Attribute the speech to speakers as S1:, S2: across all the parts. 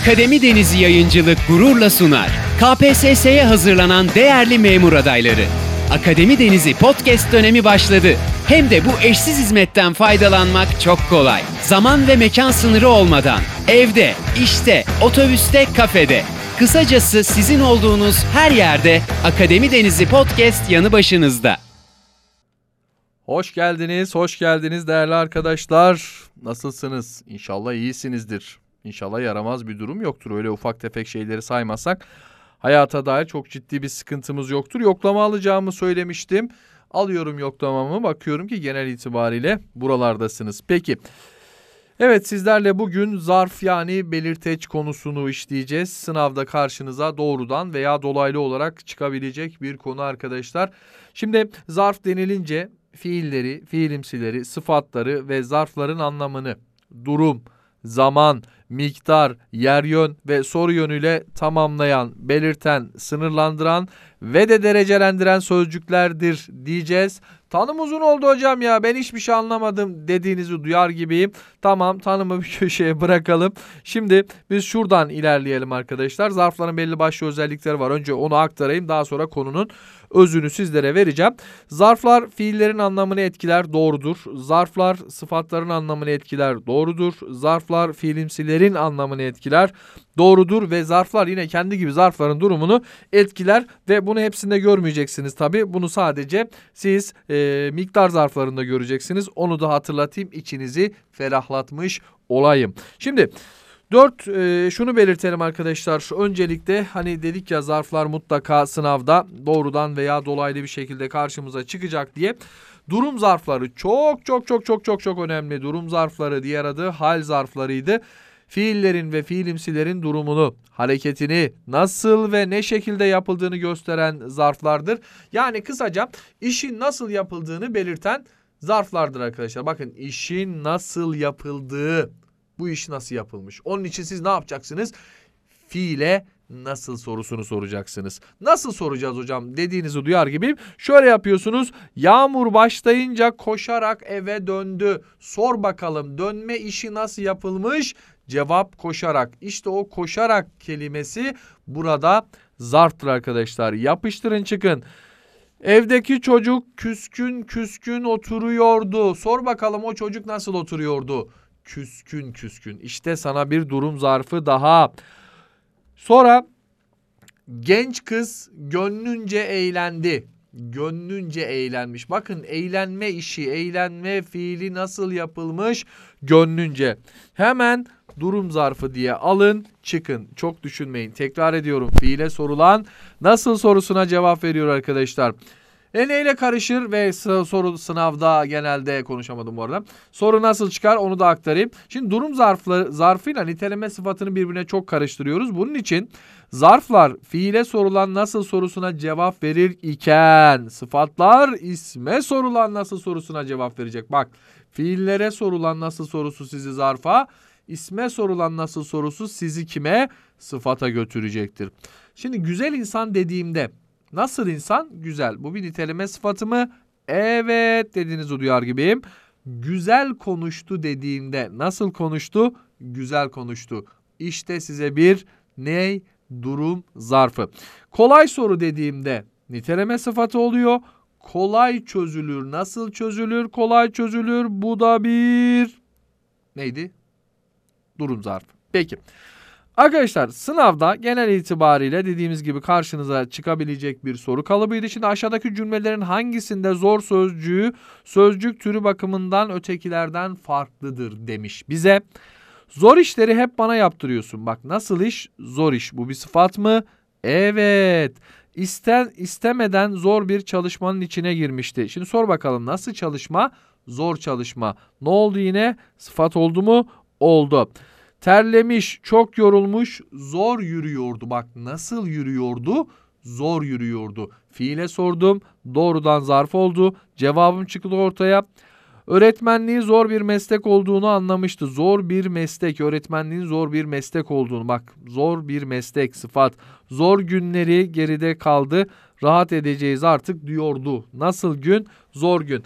S1: Akademi Denizi Yayıncılık gururla sunar. KPSS'ye hazırlanan değerli memur adayları. Akademi Denizi podcast dönemi başladı. Hem de bu eşsiz hizmetten faydalanmak çok kolay. Zaman ve mekan sınırı olmadan. Evde, işte, otobüste, kafede. Kısacası sizin olduğunuz her yerde Akademi Denizi podcast yanı başınızda.
S2: Hoş geldiniz, hoş geldiniz değerli arkadaşlar. Nasılsınız? İnşallah iyisinizdir. İnşallah yaramaz bir durum yoktur. Öyle ufak tefek şeyleri saymazsak hayata dair çok ciddi bir sıkıntımız yoktur. Yoklama alacağımı söylemiştim. Alıyorum yoklamamı. Bakıyorum ki genel itibariyle buralardasınız. Peki. Evet sizlerle bugün zarf yani belirteç konusunu işleyeceğiz. Sınavda karşınıza doğrudan veya dolaylı olarak çıkabilecek bir konu arkadaşlar. Şimdi zarf denilince fiilleri, fiilimsileri, sıfatları ve zarfların anlamını, durum, zaman, miktar, yer yön ve soru yönüyle tamamlayan, belirten, sınırlandıran ve de derecelendiren sözcüklerdir diyeceğiz. Tanım uzun oldu hocam ya ben hiçbir şey anlamadım dediğinizi duyar gibiyim. Tamam tanımı bir köşeye bırakalım. Şimdi biz şuradan ilerleyelim arkadaşlar. Zarfların belli başlı özellikleri var. Önce onu aktarayım daha sonra konunun özünü sizlere vereceğim. Zarflar fiillerin anlamını etkiler doğrudur. Zarflar sıfatların anlamını etkiler doğrudur. Zarflar fiilimsilerin anlamını etkiler doğrudur ve zarflar yine kendi gibi zarfların durumunu etkiler ve bunu hepsinde görmeyeceksiniz tabi. Bunu sadece siz e, miktar zarflarında göreceksiniz. Onu da hatırlatayım içinizi ferahlatmış olayım. Şimdi Dört e, şunu belirtelim arkadaşlar. Öncelikle hani dedik ya zarflar mutlaka sınavda doğrudan veya dolaylı bir şekilde karşımıza çıkacak diye. Durum zarfları çok çok çok çok çok çok önemli. Durum zarfları diğer adı hal zarflarıydı. Fiillerin ve fiilimsilerin durumunu, hareketini, nasıl ve ne şekilde yapıldığını gösteren zarflardır. Yani kısaca işin nasıl yapıldığını belirten zarflardır arkadaşlar. Bakın işin nasıl yapıldığı bu iş nasıl yapılmış? Onun için siz ne yapacaksınız? Fiile nasıl sorusunu soracaksınız. Nasıl soracağız hocam dediğinizi duyar gibiyim. Şöyle yapıyorsunuz. Yağmur başlayınca koşarak eve döndü. Sor bakalım dönme işi nasıl yapılmış? Cevap koşarak. İşte o koşarak kelimesi burada zarftır arkadaşlar. Yapıştırın çıkın. Evdeki çocuk küskün küskün oturuyordu. Sor bakalım o çocuk nasıl oturuyordu? Küskün küskün. İşte sana bir durum zarfı daha. Sonra genç kız gönlünce eğlendi. Gönlünce eğlenmiş. Bakın eğlenme işi, eğlenme fiili nasıl yapılmış? Gönlünce. Hemen durum zarfı diye alın çıkın. Çok düşünmeyin. Tekrar ediyorum. Fiile sorulan nasıl sorusuna cevap veriyor arkadaşlar. E neyle karışır ve soru sınavda genelde konuşamadım bu arada. Soru nasıl çıkar onu da aktarayım. Şimdi durum zarfları, zarfıyla niteleme sıfatını birbirine çok karıştırıyoruz. Bunun için zarflar fiile sorulan nasıl sorusuna cevap verir iken sıfatlar isme sorulan nasıl sorusuna cevap verecek. Bak fiillere sorulan nasıl sorusu sizi zarfa, isme sorulan nasıl sorusu sizi kime? Sıfata götürecektir. Şimdi güzel insan dediğimde Nasıl insan? Güzel. Bu bir niteleme sıfatı mı? Evet dediğinizi duyar gibiyim. Güzel konuştu dediğimde nasıl konuştu? Güzel konuştu. İşte size bir ney? Durum zarfı. Kolay soru dediğimde niteleme sıfatı oluyor. Kolay çözülür. Nasıl çözülür? Kolay çözülür. Bu da bir neydi? Durum zarfı. Peki. Arkadaşlar sınavda genel itibariyle dediğimiz gibi karşınıza çıkabilecek bir soru kalıbıydı. Şimdi aşağıdaki cümlelerin hangisinde zor sözcüğü sözcük türü bakımından ötekilerden farklıdır demiş bize. Zor işleri hep bana yaptırıyorsun. Bak nasıl iş? Zor iş. Bu bir sıfat mı? Evet. İsten, istemeden zor bir çalışmanın içine girmişti. Şimdi sor bakalım nasıl çalışma? Zor çalışma. Ne oldu yine? Sıfat oldu mu? Oldu. Terlemiş, çok yorulmuş, zor yürüyordu. Bak nasıl yürüyordu? Zor yürüyordu. Fiile sordum, doğrudan zarf oldu. Cevabım çıktı ortaya. Öğretmenliği zor bir meslek olduğunu anlamıştı. Zor bir meslek, öğretmenliğin zor bir meslek olduğunu. Bak zor bir meslek sıfat. Zor günleri geride kaldı. Rahat edeceğiz artık diyordu. Nasıl gün? Zor gün.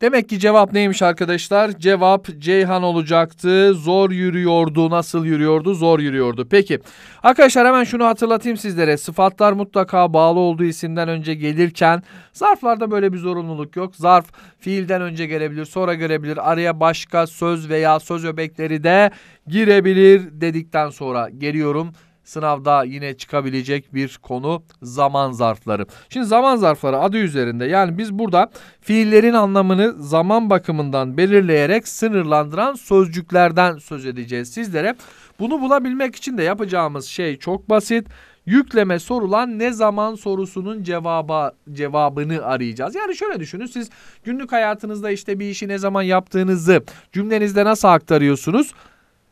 S2: Demek ki cevap neymiş arkadaşlar? Cevap Ceyhan olacaktı. Zor yürüyordu. Nasıl yürüyordu? Zor yürüyordu. Peki. Arkadaşlar hemen şunu hatırlatayım sizlere. Sıfatlar mutlaka bağlı olduğu isimden önce gelirken zarflarda böyle bir zorunluluk yok. Zarf fiilden önce gelebilir, sonra gelebilir. Araya başka söz veya söz öbekleri de girebilir dedikten sonra geliyorum sınavda yine çıkabilecek bir konu zaman zarfları. Şimdi zaman zarfları adı üzerinde yani biz burada fiillerin anlamını zaman bakımından belirleyerek sınırlandıran sözcüklerden söz edeceğiz sizlere. Bunu bulabilmek için de yapacağımız şey çok basit. Yükleme sorulan ne zaman sorusunun cevaba cevabını arayacağız. Yani şöyle düşünün siz günlük hayatınızda işte bir işi ne zaman yaptığınızı cümlenizde nasıl aktarıyorsunuz?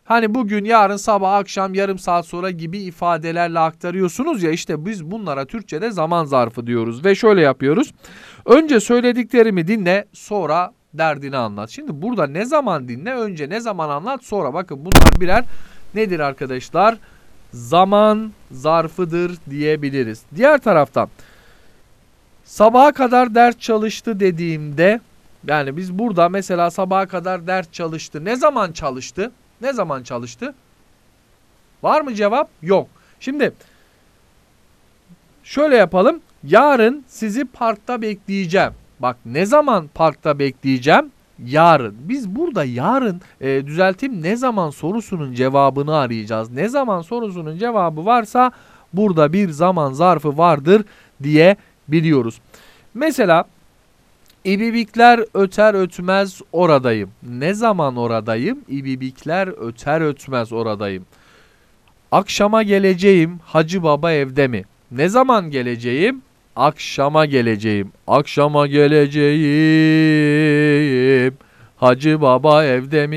S2: Hani bugün, yarın, sabah, akşam, yarım saat sonra gibi ifadelerle aktarıyorsunuz ya işte biz bunlara Türkçe'de zaman zarfı diyoruz ve şöyle yapıyoruz. Önce söylediklerimi dinle, sonra derdini anlat. Şimdi burada ne zaman dinle, önce ne zaman anlat, sonra bakın bunlar birer nedir arkadaşlar? Zaman zarfıdır diyebiliriz. Diğer taraftan sabaha kadar ders çalıştı dediğimde yani biz burada mesela sabaha kadar ders çalıştı. Ne zaman çalıştı? Ne zaman çalıştı? Var mı cevap? Yok. Şimdi şöyle yapalım. Yarın sizi parkta bekleyeceğim. Bak ne zaman parkta bekleyeceğim? Yarın. Biz burada yarın e, düzelteyim ne zaman sorusunun cevabını arayacağız. Ne zaman sorusunun cevabı varsa burada bir zaman zarfı vardır diye biliyoruz. Mesela İbibikler öter ötmez oradayım. Ne zaman oradayım? İbibikler öter ötmez oradayım. Akşama geleceğim. Hacı Baba evde mi? Ne zaman geleceğim? Akşama geleceğim. Akşama geleceğim. Hacı Baba evde mi?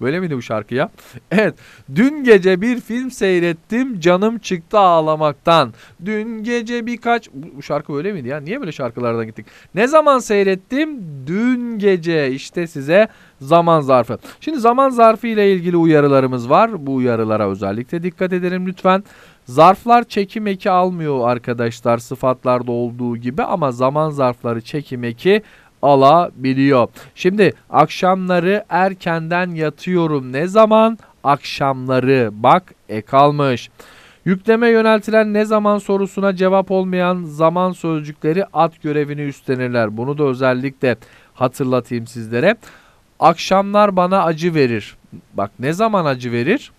S2: Böyle miydi bu şarkı ya? Evet. Dün gece bir film seyrettim. Canım çıktı ağlamaktan. Dün gece birkaç... Bu şarkı öyle miydi ya? Niye böyle şarkılardan gittik? Ne zaman seyrettim? Dün gece. İşte size zaman zarfı. Şimdi zaman zarfı ile ilgili uyarılarımız var. Bu uyarılara özellikle dikkat edelim lütfen. Zarflar çekim eki almıyor arkadaşlar sıfatlarda olduğu gibi ama zaman zarfları çekim eki alabiliyor. Şimdi akşamları erkenden yatıyorum. Ne zaman? Akşamları. Bak ek almış. Yükleme yöneltilen ne zaman sorusuna cevap olmayan zaman sözcükleri at görevini üstlenirler. Bunu da özellikle hatırlatayım sizlere. Akşamlar bana acı verir. Bak ne zaman acı verir?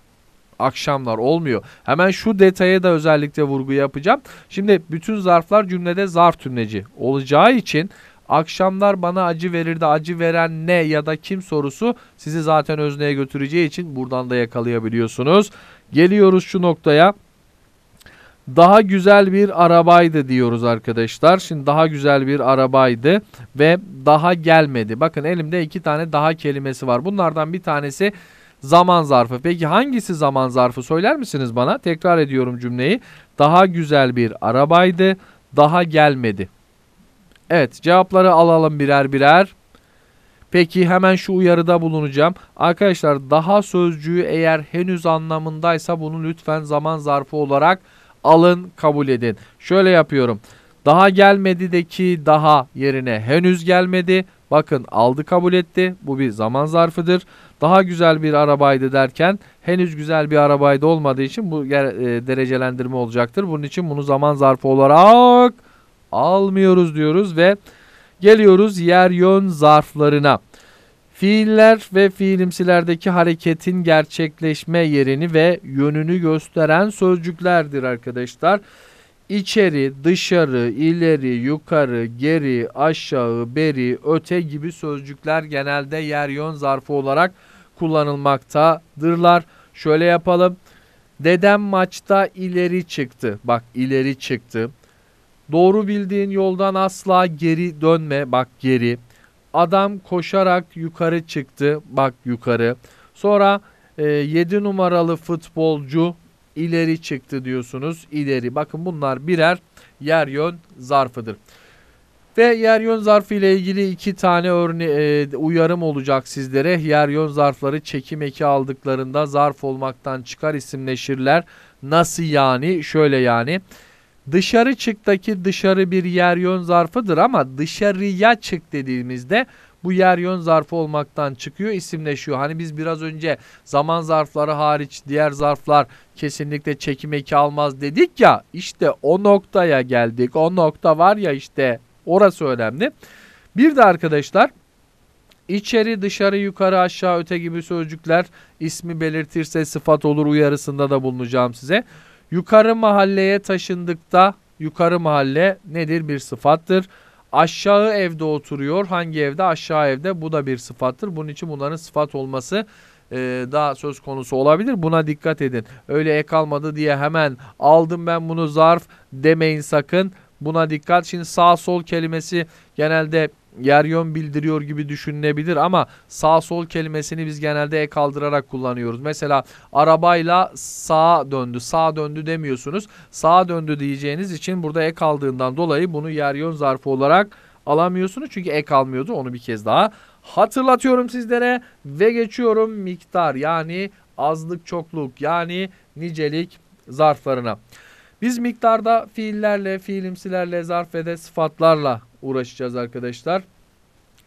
S2: akşamlar olmuyor. Hemen şu detaya da özellikle vurgu yapacağım. Şimdi bütün zarflar cümlede zarf tümleci olacağı için akşamlar bana acı verirdi acı veren ne ya da kim sorusu sizi zaten özneye götüreceği için buradan da yakalayabiliyorsunuz. Geliyoruz şu noktaya. Daha güzel bir arabaydı diyoruz arkadaşlar. Şimdi daha güzel bir arabaydı ve daha gelmedi. Bakın elimde iki tane daha kelimesi var. Bunlardan bir tanesi zaman zarfı. Peki hangisi zaman zarfı söyler misiniz bana? Tekrar ediyorum cümleyi. Daha güzel bir arabaydı. Daha gelmedi. Evet cevapları alalım birer birer. Peki hemen şu uyarıda bulunacağım. Arkadaşlar daha sözcüğü eğer henüz anlamındaysa bunu lütfen zaman zarfı olarak alın kabul edin. Şöyle yapıyorum. Daha gelmedi de daha yerine henüz gelmedi. Bakın aldı kabul etti. Bu bir zaman zarfıdır. Daha güzel bir arabaydı derken henüz güzel bir arabaydı olmadığı için bu e, derecelendirme olacaktır. Bunun için bunu zaman zarfı olarak almıyoruz diyoruz ve geliyoruz yer yön zarflarına. Fiiller ve fiilimsilerdeki hareketin gerçekleşme yerini ve yönünü gösteren sözcüklerdir arkadaşlar. İçeri, dışarı, ileri, yukarı, geri, aşağı, beri, öte gibi sözcükler genelde yer yön zarfı olarak kullanılmaktadırlar. Şöyle yapalım. Dedem maçta ileri çıktı. Bak ileri çıktı. Doğru bildiğin yoldan asla geri dönme. Bak geri. Adam koşarak yukarı çıktı. Bak yukarı. Sonra e, 7 numaralı futbolcu ileri çıktı diyorsunuz. İleri. Bakın bunlar birer yer yön zarfıdır. Ve yer yön zarfı ile ilgili iki tane örne e, uyarım olacak sizlere. Yer yön zarfları çekim eki aldıklarında zarf olmaktan çıkar isimleşirler. Nasıl yani? Şöyle yani. Dışarı çıktaki dışarı bir yer yön zarfıdır ama dışarıya çık dediğimizde bu yer yön zarfı olmaktan çıkıyor isimleşiyor. Hani biz biraz önce zaman zarfları hariç diğer zarflar kesinlikle çekim eki almaz dedik ya işte o noktaya geldik. O nokta var ya işte orası önemli. Bir de arkadaşlar içeri dışarı yukarı aşağı öte gibi sözcükler ismi belirtirse sıfat olur uyarısında da bulunacağım size. Yukarı mahalleye taşındıkta yukarı mahalle nedir? Bir sıfattır. Aşağı evde oturuyor. Hangi evde? Aşağı evde. Bu da bir sıfattır. Bunun için bunların sıfat olması e, daha söz konusu olabilir. Buna dikkat edin. Öyle ek almadı diye hemen aldım ben bunu zarf demeyin sakın. Buna dikkat. Şimdi sağ sol kelimesi genelde yer yön bildiriyor gibi düşünülebilir ama sağ sol kelimesini biz genelde ek kaldırarak kullanıyoruz. Mesela arabayla sağa döndü, sağa döndü demiyorsunuz. Sağa döndü diyeceğiniz için burada ek aldığından dolayı bunu yer yön zarfı olarak alamıyorsunuz. Çünkü ek almıyordu. Onu bir kez daha hatırlatıyorum sizlere ve geçiyorum miktar yani azlık çokluk yani nicelik zarflarına. Biz miktarda fiillerle, fiilimsilerle, zarf ve de sıfatlarla uğraşacağız arkadaşlar.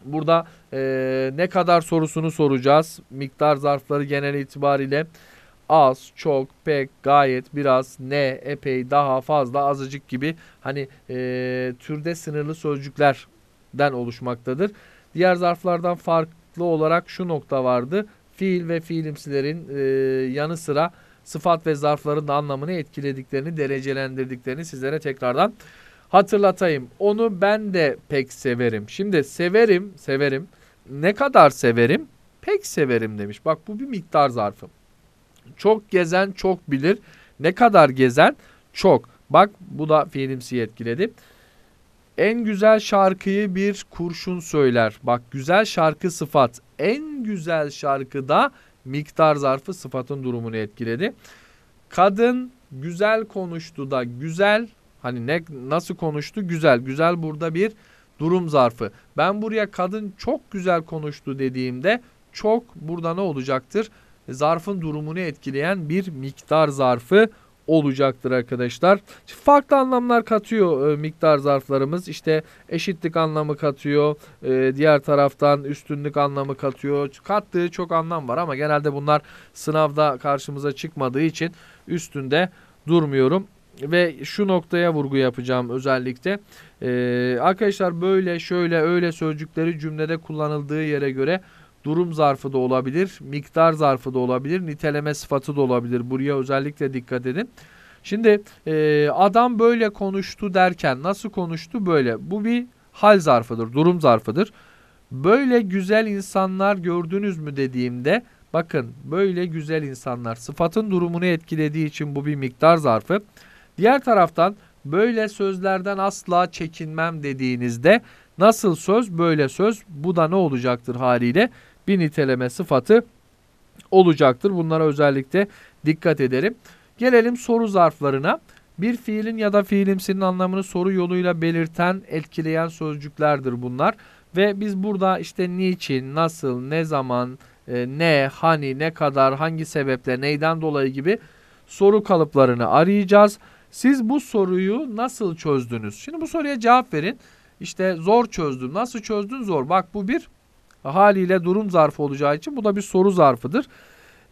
S2: Burada e, ne kadar sorusunu soracağız. Miktar zarfları genel itibariyle az, çok, pek, gayet, biraz, ne, epey, daha, fazla, azıcık gibi hani e, türde sınırlı sözcüklerden oluşmaktadır. Diğer zarflardan farklı olarak şu nokta vardı. Fiil ve fiilimsilerin e, yanı sıra sıfat ve zarfların da anlamını etkilediklerini, derecelendirdiklerini sizlere tekrardan hatırlatayım. Onu ben de pek severim. Şimdi severim, severim. Ne kadar severim? Pek severim demiş. Bak bu bir miktar zarfı. Çok gezen çok bilir. Ne kadar gezen çok. Bak bu da fiilimsi etkiledi. En güzel şarkıyı bir kurşun söyler. Bak güzel şarkı sıfat. En güzel şarkıda miktar zarfı sıfatın durumunu etkiledi. Kadın güzel konuştu da güzel hani ne nasıl konuştu güzel. Güzel burada bir durum zarfı. Ben buraya kadın çok güzel konuştu dediğimde çok burada ne olacaktır? Zarfın durumunu etkileyen bir miktar zarfı olacaktır arkadaşlar. Farklı anlamlar katıyor e, miktar zarflarımız. İşte eşitlik anlamı katıyor. E, diğer taraftan üstünlük anlamı katıyor. Kattığı çok anlam var ama genelde bunlar sınavda karşımıza çıkmadığı için üstünde durmuyorum. Ve şu noktaya vurgu yapacağım özellikle. Ee, arkadaşlar böyle şöyle öyle sözcükleri cümlede kullanıldığı yere göre durum zarfı da olabilir, miktar zarfı da olabilir, niteleme sıfatı da olabilir. Buraya özellikle dikkat edin. Şimdi e, adam böyle konuştu derken nasıl konuştu böyle? Bu bir hal zarfıdır, durum zarfıdır. Böyle güzel insanlar gördünüz mü dediğimde bakın böyle güzel insanlar sıfatın durumunu etkilediği için bu bir miktar zarfı. Diğer taraftan böyle sözlerden asla çekinmem dediğinizde nasıl söz böyle söz bu da ne olacaktır haliyle bir niteleme sıfatı olacaktır. Bunlara özellikle dikkat ederim. Gelelim soru zarflarına. Bir fiilin ya da fiilimsinin anlamını soru yoluyla belirten, etkileyen sözcüklerdir bunlar. Ve biz burada işte niçin, nasıl, ne zaman, e, ne, hani, ne kadar, hangi sebeple, neyden dolayı gibi soru kalıplarını arayacağız. Siz bu soruyu nasıl çözdünüz? Şimdi bu soruya cevap verin. İşte zor çözdüm. Nasıl çözdün? Zor. Bak bu bir haliyle durum zarfı olacağı için bu da bir soru zarfıdır.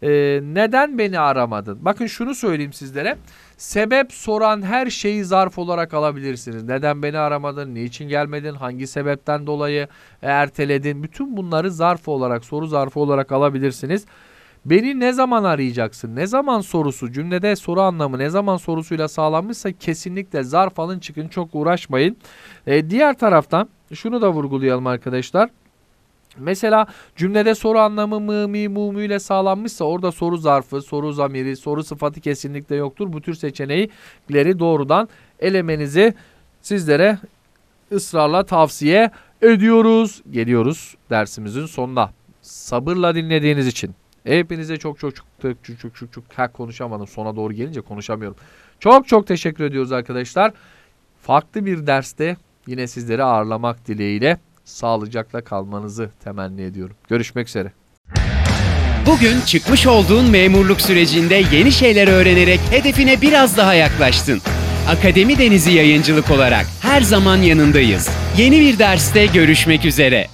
S2: Ee, neden beni aramadın? Bakın şunu söyleyeyim sizlere. Sebep soran her şeyi zarf olarak alabilirsiniz. Neden beni aramadın? Niçin gelmedin? Hangi sebepten dolayı erteledin? Bütün bunları zarf olarak, soru zarfı olarak alabilirsiniz. Beni ne zaman arayacaksın? Ne zaman sorusu cümlede soru anlamı ne zaman sorusuyla sağlanmışsa kesinlikle zarf alın çıkın çok uğraşmayın. Ee, diğer taraftan şunu da vurgulayalım arkadaşlar. Mesela cümlede soru anlamı mı mi mu mu ile sağlanmışsa orada soru zarfı, soru zamiri, soru sıfatı kesinlikle yoktur. Bu tür seçenekleri doğrudan elemenizi sizlere ısrarla tavsiye ediyoruz. Geliyoruz dersimizin sonuna. Sabırla dinlediğiniz için hepinize çok çok çok çok çok çok çok, çok ha, konuşamadım. Sona doğru gelince konuşamıyorum. Çok çok teşekkür ediyoruz arkadaşlar. Farklı bir derste yine sizleri ağırlamak dileğiyle sağlıcakla kalmanızı temenni ediyorum. Görüşmek üzere.
S1: Bugün çıkmış olduğun memurluk sürecinde yeni şeyler öğrenerek hedefine biraz daha yaklaştın. Akademi Denizi Yayıncılık olarak her zaman yanındayız. Yeni bir derste görüşmek üzere.